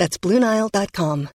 That's BlueNile.com.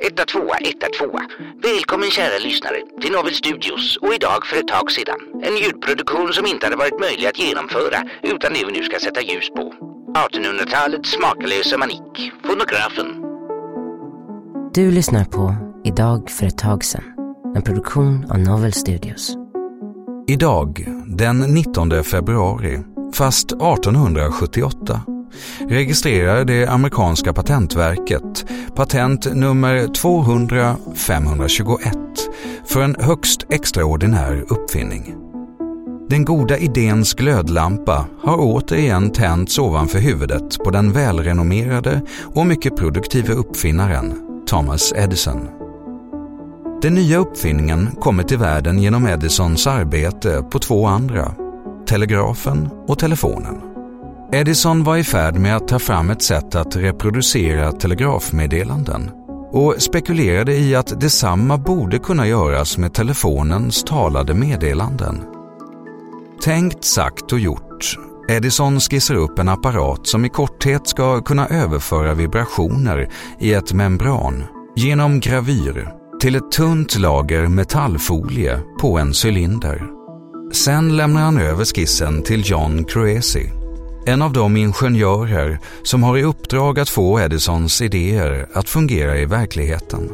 Etta tvåa, etta tvåa. Välkommen kära lyssnare till Novel Studios och idag för ett tag sedan. En ljudproduktion som inte hade varit möjlig att genomföra utan det vi nu ska sätta ljus på. 1800-talets smaklösa manik, fonografen. Du lyssnar på Idag för ett tag sedan. En produktion av Novel Studios. Idag, den 19 februari, fast 1878, registrerar det amerikanska patentverket patent nummer 200 521 för en högst extraordinär uppfinning. Den goda idéns glödlampa har återigen tänts ovanför huvudet på den välrenommerade och mycket produktiva uppfinnaren Thomas Edison. Den nya uppfinningen kommer till världen genom Edisons arbete på två andra, telegrafen och telefonen. Edison var i färd med att ta fram ett sätt att reproducera telegrafmeddelanden och spekulerade i att detsamma borde kunna göras med telefonens talade meddelanden. Tänkt, sagt och gjort. Edison skissar upp en apparat som i korthet ska kunna överföra vibrationer i ett membran genom gravyr till ett tunt lager metallfolie på en cylinder. Sen lämnar han över skissen till John Cruesi, en av de ingenjörer som har i uppdrag att få Edisons idéer att fungera i verkligheten.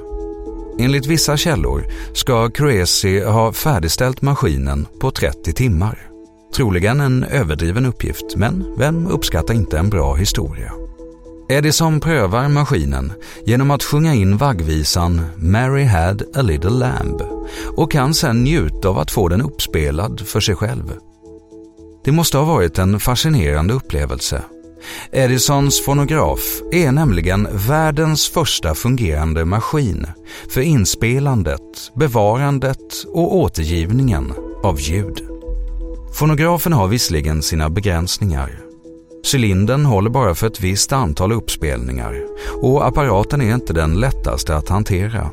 Enligt vissa källor ska Cruesi ha färdigställt maskinen på 30 timmar. Troligen en överdriven uppgift, men vem uppskattar inte en bra historia? Edison prövar maskinen genom att sjunga in vaggvisan “Mary had a little lamb” och kan sedan njuta av att få den uppspelad för sig själv. Det måste ha varit en fascinerande upplevelse. Edisons fonograf är nämligen världens första fungerande maskin för inspelandet, bevarandet och återgivningen av ljud. Fonografen har visserligen sina begränsningar. Cylindern håller bara för ett visst antal uppspelningar och apparaten är inte den lättaste att hantera.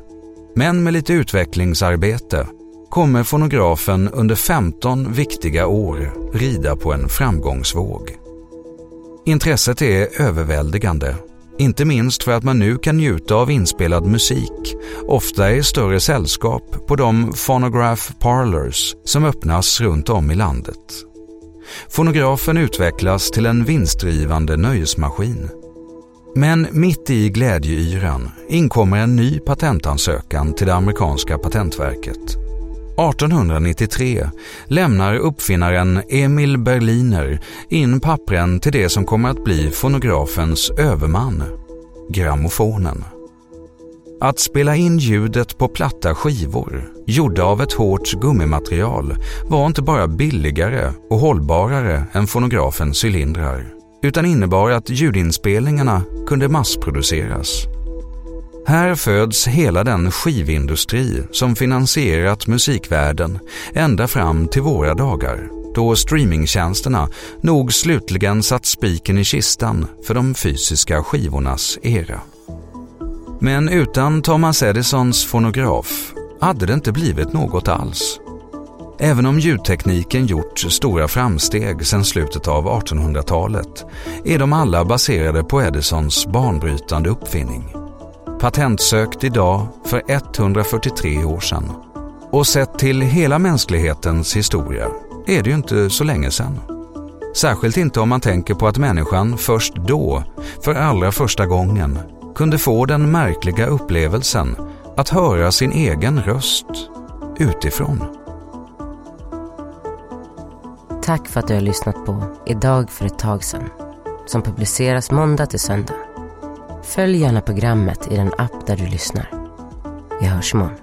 Men med lite utvecklingsarbete kommer fonografen under 15 viktiga år rida på en framgångsvåg. Intresset är överväldigande, inte minst för att man nu kan njuta av inspelad musik, ofta i större sällskap på de phonograph parlors som öppnas runt om i landet. Fonografen utvecklas till en vinstdrivande nöjesmaskin. Men mitt i glädjeyran inkommer en ny patentansökan till det amerikanska patentverket. 1893 lämnar uppfinnaren Emil Berliner in pappren till det som kommer att bli fonografens överman, grammofonen. Att spela in ljudet på platta skivor, gjorda av ett hårt gummimaterial, var inte bara billigare och hållbarare än fonografens cylindrar, utan innebar att ljudinspelningarna kunde massproduceras. Här föds hela den skivindustri som finansierat musikvärlden ända fram till våra dagar, då streamingtjänsterna nog slutligen satt spiken i kistan för de fysiska skivornas era. Men utan Thomas Edisons fonograf hade det inte blivit något alls. Även om ljudtekniken gjort stora framsteg sedan slutet av 1800-talet är de alla baserade på Edisons banbrytande uppfinning. Patentsökt idag för 143 år sedan. Och sett till hela mänsklighetens historia är det ju inte så länge sedan. Särskilt inte om man tänker på att människan först då, för allra första gången, kunde få den märkliga upplevelsen att höra sin egen röst utifrån. Tack för att du har lyssnat på Idag för ett tag sedan som publiceras måndag till söndag. Följ gärna programmet i den app där du lyssnar. Vi hörs imorgon.